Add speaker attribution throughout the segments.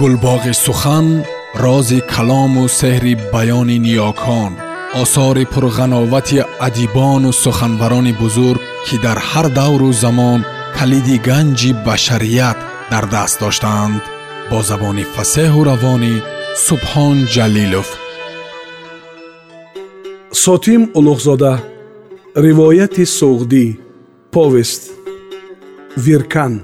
Speaker 1: гулбоғи сухан рози калому сеҳри баёни ниёкон осори пурғановати адибону суханбарони бузург ки дар ҳар давру замон калиди ганҷи башарият дар даст доштаанд бо забони фасеҳу равонӣ субҳон ҷалилов
Speaker 2: сотим улуғзода ривояти суғдӣ повест виркан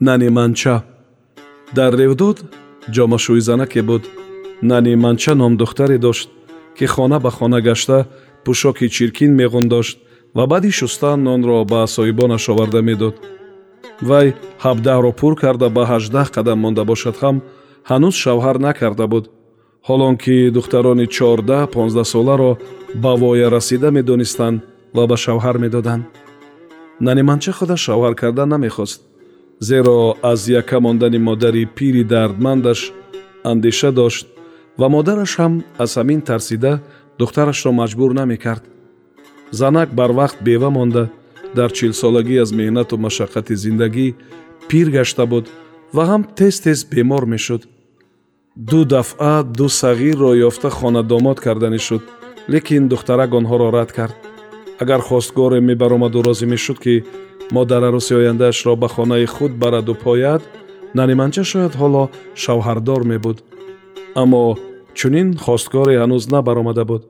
Speaker 2: Нани манча дар ревдод ҷомашӯизанаке буд. Нани манча ном духтаре дошт ки хона ба хона гашта пӯшоки чиркин меғундошт ва баъди шустан нонро ба соҳибонаш оварда медод. Вай ҳабдаҳро пур карда ба ҳаждаҳ қадам монда бошад ҳам ҳанӯз шавҳар накарда буд. Ҳолон ки духтарони чордаҳ понздаҳсоларо ба воя расида медонистанд ва ба шавҳар медоданд. Наниманча худаш шавҳар кардан намехост зеро аз яка мондани модари пири дардмандаш андеша дошт ва модараш ҳам аз ҳамин тарсида духтарашро маҷбур намекард. Занак барвақт бева монда дар чилсолагӣ аз меҳнату машаққати зиндагӣ пир гашта буд ва ҳам тез тез бемор мешуд. Ду дафъа ду сағирро ёфта хонадомод карданӣ шуд лекин духтарак онҳоро рад кард. Агар хостгоре мебаромаду розӣ мешуд ки модар арӯси ояндаашро ба хонаи худ бараду пояд наниманча шояд ҳоло шавҳардор мебуд. Аммо чунин хостгоре ҳанӯз набаромада буд.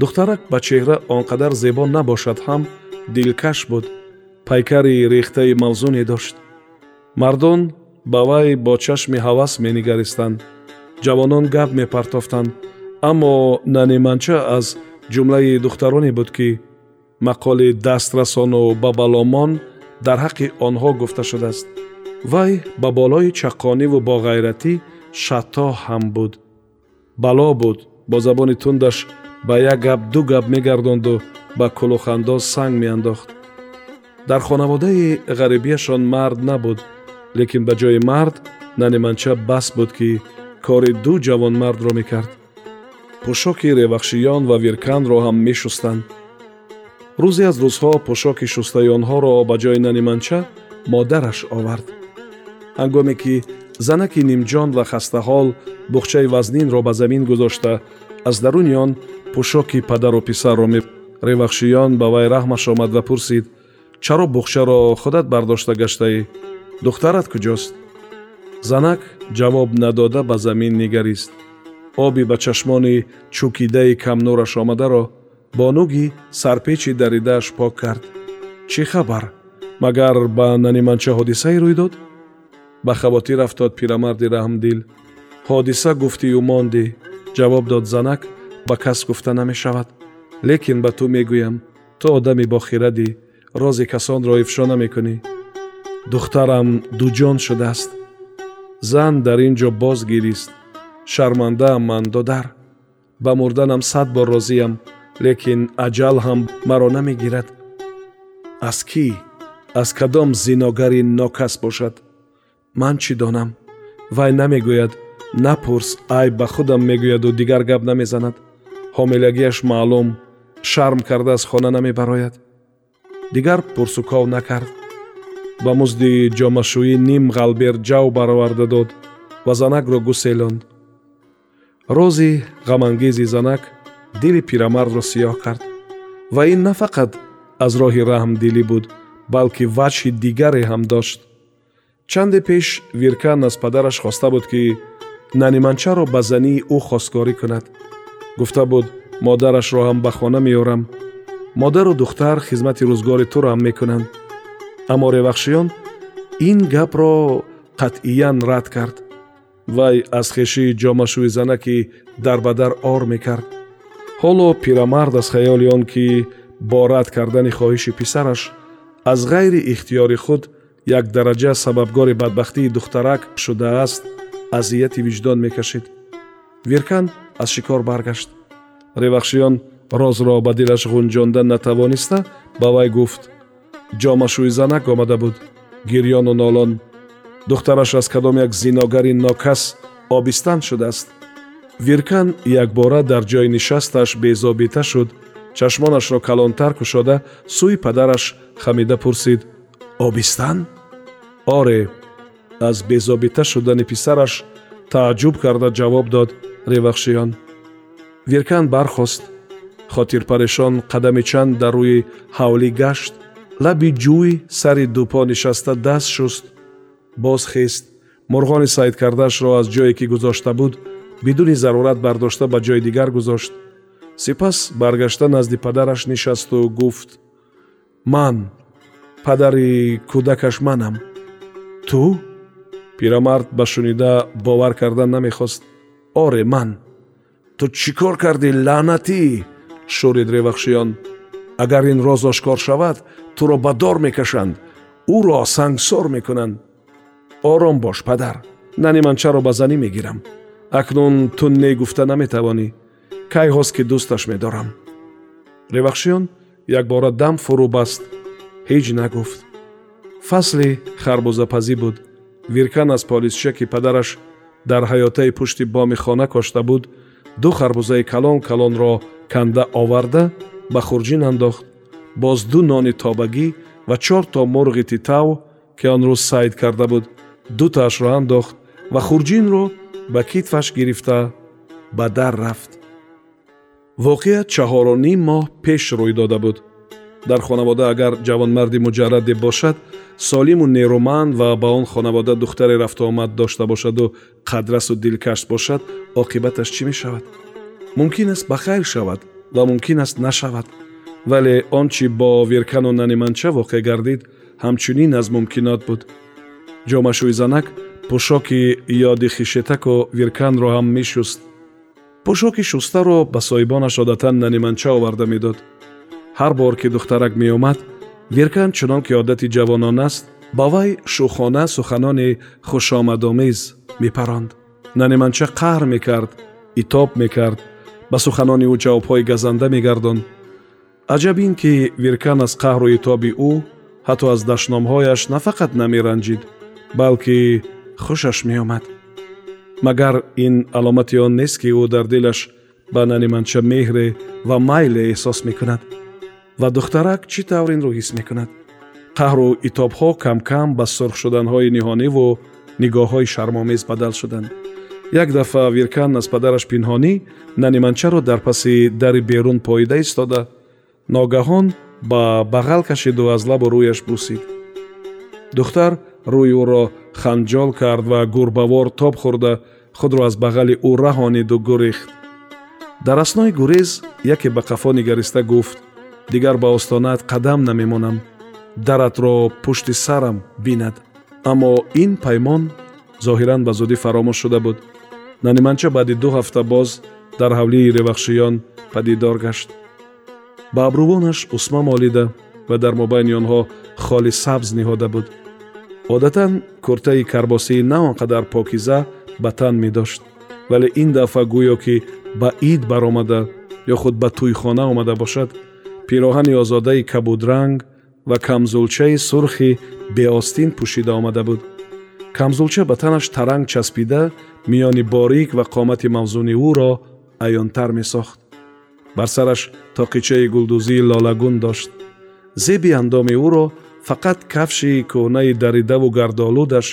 Speaker 2: Духтарак ба чеҳра он қадар зебо набошад ҳам дилкаш буд. Пайкари рехтаи мавзуне дошт. Мардон ба вай бо чашми ҳавас менигаристанд. Ҷавонон гап мепартофтанд. Аммо наниманча аз ҷумлаи духтароне буд ки мақоли дастрасону бабаломон дар ҳаққи онҳо гуфта шудааст. Вай ба болои чаққониву боғайратӣ шатто ҳам буд. Бало буд бо забони тундаш ба як гап ду гап мегардонду ба кулухандоз санг меандохт. Дар хонаводаи ғарибияшон мард набуд лекин ба ҷои мард наниманча бас буд ки кори ду ҷавонмардро мекард. Пӯшоки ревахшиён ва вирканро ҳам мешустанд рӯзе аз рӯзҳо пӯшоки шустаи онҳоро ба ҷои наниманча модараш овард. Ҳангоме ки занаки нимҷон ва хастаҳол бухчаи вазнинро ба замин гузошта аз даруни он пӯшоки падару писарро ме ревахшиён ба вай раҳмаш омад ва пурсид чаро бухчаро худат бардошта гаштаӣ? Духтарат куҷост? Занак ҷавоб надода ба замин нигарист. Оби ба чашмони чӯкидаи камнураш омадаро бо нуги сарпечи даридааш пок кард. Чӣ хабар? Магар ба наниманча ҳодисае рӯй дод? Ба хавотир афтод пирамарди раҳмдил. Ҳодиса гуфтию мондӣ. Ҷавоб дод занак ба кас гуфта намешавад. Лекин ба ту мегӯям. Ту одами бохирадӣ. Рози касонро ифшо намекунӣ духтарам дуҷон шудааст. Зан дар ин ҷо бозгирист. Шармандаам ман додар. Ба мурданам сад бор розиям лекин аҷал ҳам маро намегирад. Аз кӣ аз кадом зиногари нокас бошад? Ман чӣ донам? Вай намегӯяд. Напурс айб ба худам мегӯяду дигар гап намезанад. Ҳомилагиаш маълум шарм карда аз хона намебарояд. Дигар пурсуков накард. Ба музди ҷомашӯӣ ним ғалбер ҷав бароварда дод ва занакро гуселонд. Рози ғамангези занак дили пирамардро сиёҳ кард. Ва ин на фақат аз роҳи раҳмдилӣ буд балки ваҷҳи дигаре ҳам дошт. Чанде пеш виркан аз падараш хоста буд ки наниманчаро ба зании ӯ хостгорӣ кунад. Гуфта буд модарашро ҳам ба хона меорам. Модару духтар хизмати рӯзгори туро ҳам мекунанд аммо ревахшиён ин гапро қатъиян рад кард. Вай аз хешии ҷомашӯи занаки дарбадар ор мекард ҳоло пирамард аз хаёли он ки бо рад кардани хоҳиши писараш аз ғайри ихтиёри худ як дараҷа сабабгори бадбахтии духтарак шудааст азияти виҷдон мекашид. Виркан аз шикор баргашт. Ревахшиён розро ба дилаш ғунҷонда натавониста ба вай гуфт ҷомашӯи занак омада буд гирьёну нолон. Духтараш аз кадом як зиногари нокас обистан шудааст виркан якбора дар ҷои нишасташ безобита шуд. Чашмонашро калонтар кушода сӯи падараш хамида пурсид. Обистан? Оре аз безобита шудани писараш тааҷҷуб карда ҷавоб дод ревахшиён виркан бархост. Хотирпарешон қадами чанд дар рӯи ҳавлӣ гашт. Лаби ҷӯй сари дупо нишаста даст шуст. Боз хест мурғони саидкардаашро аз ҷое ки гузошта буд бидуни зарурат бардошта ба ҷои дигар гузошт. Сипас баргашта назди падараш нишасту гуфт ман падари кӯдакаш манам. Ту? Пирамард ба шунида бовар кардан намехост оре ман ту чӣ кор кардӣ лаънатӣ? шӯрид ревахшиён. Агар ин роз ошкор шавад туро ба дор мекашанд ӯро сангсор мекунанд. Ором бош падар нани манчаро ба занӣ мегирам акнун ту не гуфта наметавонӣ. Кай ҳост ки дӯсташ медорам? Ревахшиён якбора дам фурӯ баст. Ҳеҷ нагуфт. Фасли харбузапазӣ буд. Виркан аз полисча ки падараш дар ҳаётаи пушти боми хона кошта буд. Ду харбузаи калон калонро канда оварда ба хурҷин андохт. Боз ду нони тобагӣ ва чор то мурғи титав ки он рӯз сайд карда буд дутаашро андохт ва хурҷинро ба китфаш гирифта ба дар рафт. Воқеа чаҳору ним моҳ пеш рӯй дода буд. Дар хонавода агар ҷавонмарди муҷарраде бошад солиму нерӯманд ва ба он хонавода духтаре рафтуомад дошта бошаду қадрасу дилкаш бошад оқибаташ чӣ мешавад? Мумкин аст ба хайр шавад ва мумкин аст нашавад. Вале он чи бо виркану наниманча воқеъ гардид ҳамчунин аз мумкинот буд. Ҷомашӯйзанак пӯшоки ёди хишетаку вирканро ҳам мешуст пӯшоки шустаро ба соҳибонаш одатан наниманча оварда медод. Ҳар бор ки духтарак меомад виркан чунон ки одати ҷавонон аст ба вай шӯхона суханони хушомадомез мепаронд. Наниманча қаҳр мекард итоб мекард ба суханони ӯ ҷавобҳои газанда мегардонд аҷаб ин ки виркан аз қаҳру итоби ӯ ҳатто аз дашномҳояш на фақат намеранҷид балки хушаш меомад. Магар ин аломати он нест ки ӯ дар дилаш ба наниманча меҳре ва майле эҳсос мекунад ва духтарак чӣ тавр инро ҳис мекунад? Қаҳру итобҳо камкам ба сурх шуданҳои ниҳониву нигоҳҳои шармомез бадал шуданд. Як дафъа виркан аз падараш пинҳонӣ наниманчаро дар паси дари берун поида истода. Ногаҳон ба бағал кашиду аз лабу рӯяш бусид. Духтар рӯи ӯро ханҷол кард ва гурбавор тоб хӯрда. Худро аз бағали ӯ раҳониду гурехт дар аснои гурез яке ба қафо нигариста гуфт дигар ба остонаат қадам намемонам. Даратро пушти сарам бинад. Аммо ин паймон зоҳиран ба зудӣ фаромӯш шуда буд. Наниманча баъди ду ҳафта боз дар ҳавлии ревахшиён падидор гашт. Ба абрӯвонаш усма молида ва дар мобайни онҳо холи сабз ниҳода буд одатан куртаи карбосии на он қадар покиза ба тан медошт вале ин дафъа гӯё ки ба ид баромада ё худ ба тӯйхона омада бошад пироҳани озодаи кабудранг ва камзулчаи сурхи беостин пӯшида омада буд. камзулча ба танаш таранг часпида миёни борик ва қомати мавзуни ӯро аёнтар месохт. бар сараш тоқичаи гулдузии лолагун дошт. зеби андоми ӯро фақат кафши кӯҳнаи даридаву гардолудаш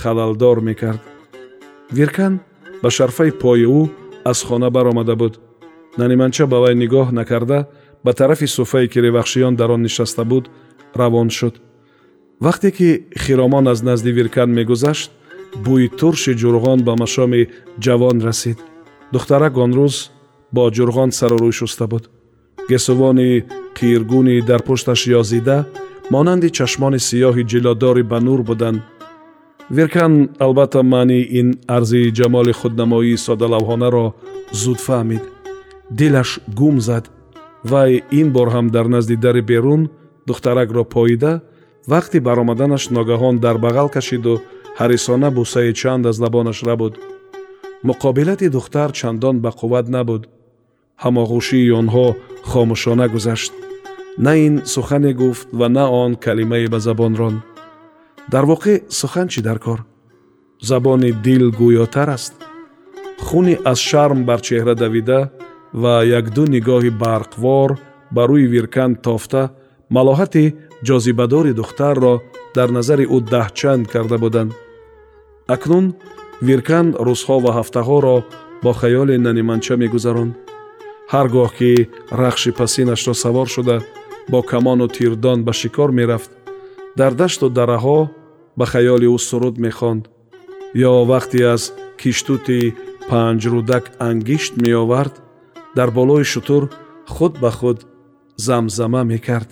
Speaker 2: халалдор мекард. Виркан ба шарфаи пои ӯ аз хона баромада буд. Наниманча ба вай нигоҳ накарда ба тарафи суфае ки ревахшиён дар он нишаста буд равон шуд. Вақте ки хиромон аз назди виркан мегузашт бӯи турши ҷурғон ба машоми ҷавон расид. Духтарак он рӯз бо ҷурғон сарурӯй шуста буд. Гесувони қиргуни дар пушташ ёзида монанди чашмони сиёҳи ҷилодори ба нур буданд. Виркан албатта маънии ин арзи ҷамоли худнамоии содалавҳонаро зуд фаҳмид. Дилаш гум зад. Вай ин бор ҳам дар назди дари берун духтаракро поида вақти баромаданаш ногаҳон дар бағал кашиду ҳарисона бусаи чанд аз лабонаш рабуд муқобилати духтар чандон бақувват набуд. Ҳамоғӯшии онҳо хомӯшона гузашт на ин сухане гуфт ва на он калимае ба забон ронд дар воқеъ сухан чӣ дар кор? Забони дил гӯётар аст. Хуни аз шарм бар чеҳра давида ва якду нигоҳи барқвор ба рӯи виркан тофта малоҳати ҷозибадори духтарро дар назари ӯ даҳчанд карда буданд. Акнун виркан рӯзҳо ва ҳафтаҳоро бо хаёли наниманча мегузаронд ҳар гоҳ ки рахши пасинашро савор шуда бо камону тирдон ба шикор мерафт дар дашту дараҳо ба хаёли ӯ суруд мехонд ё вақте аз киштути панҷрӯдак ангишт меовард дар болои шутур худ ба худ замзама мекард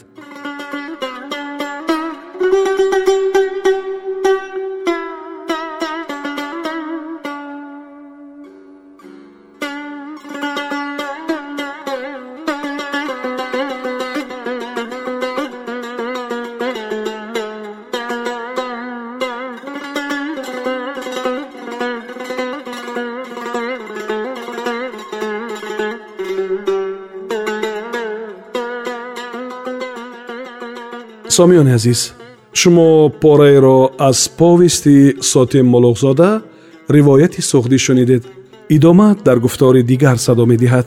Speaker 2: сомиёни азиз шумо пораеро аз повести сотим молуғзода ривояти суғдӣ шунидед идома дар гуфтори дигар садо медиҳад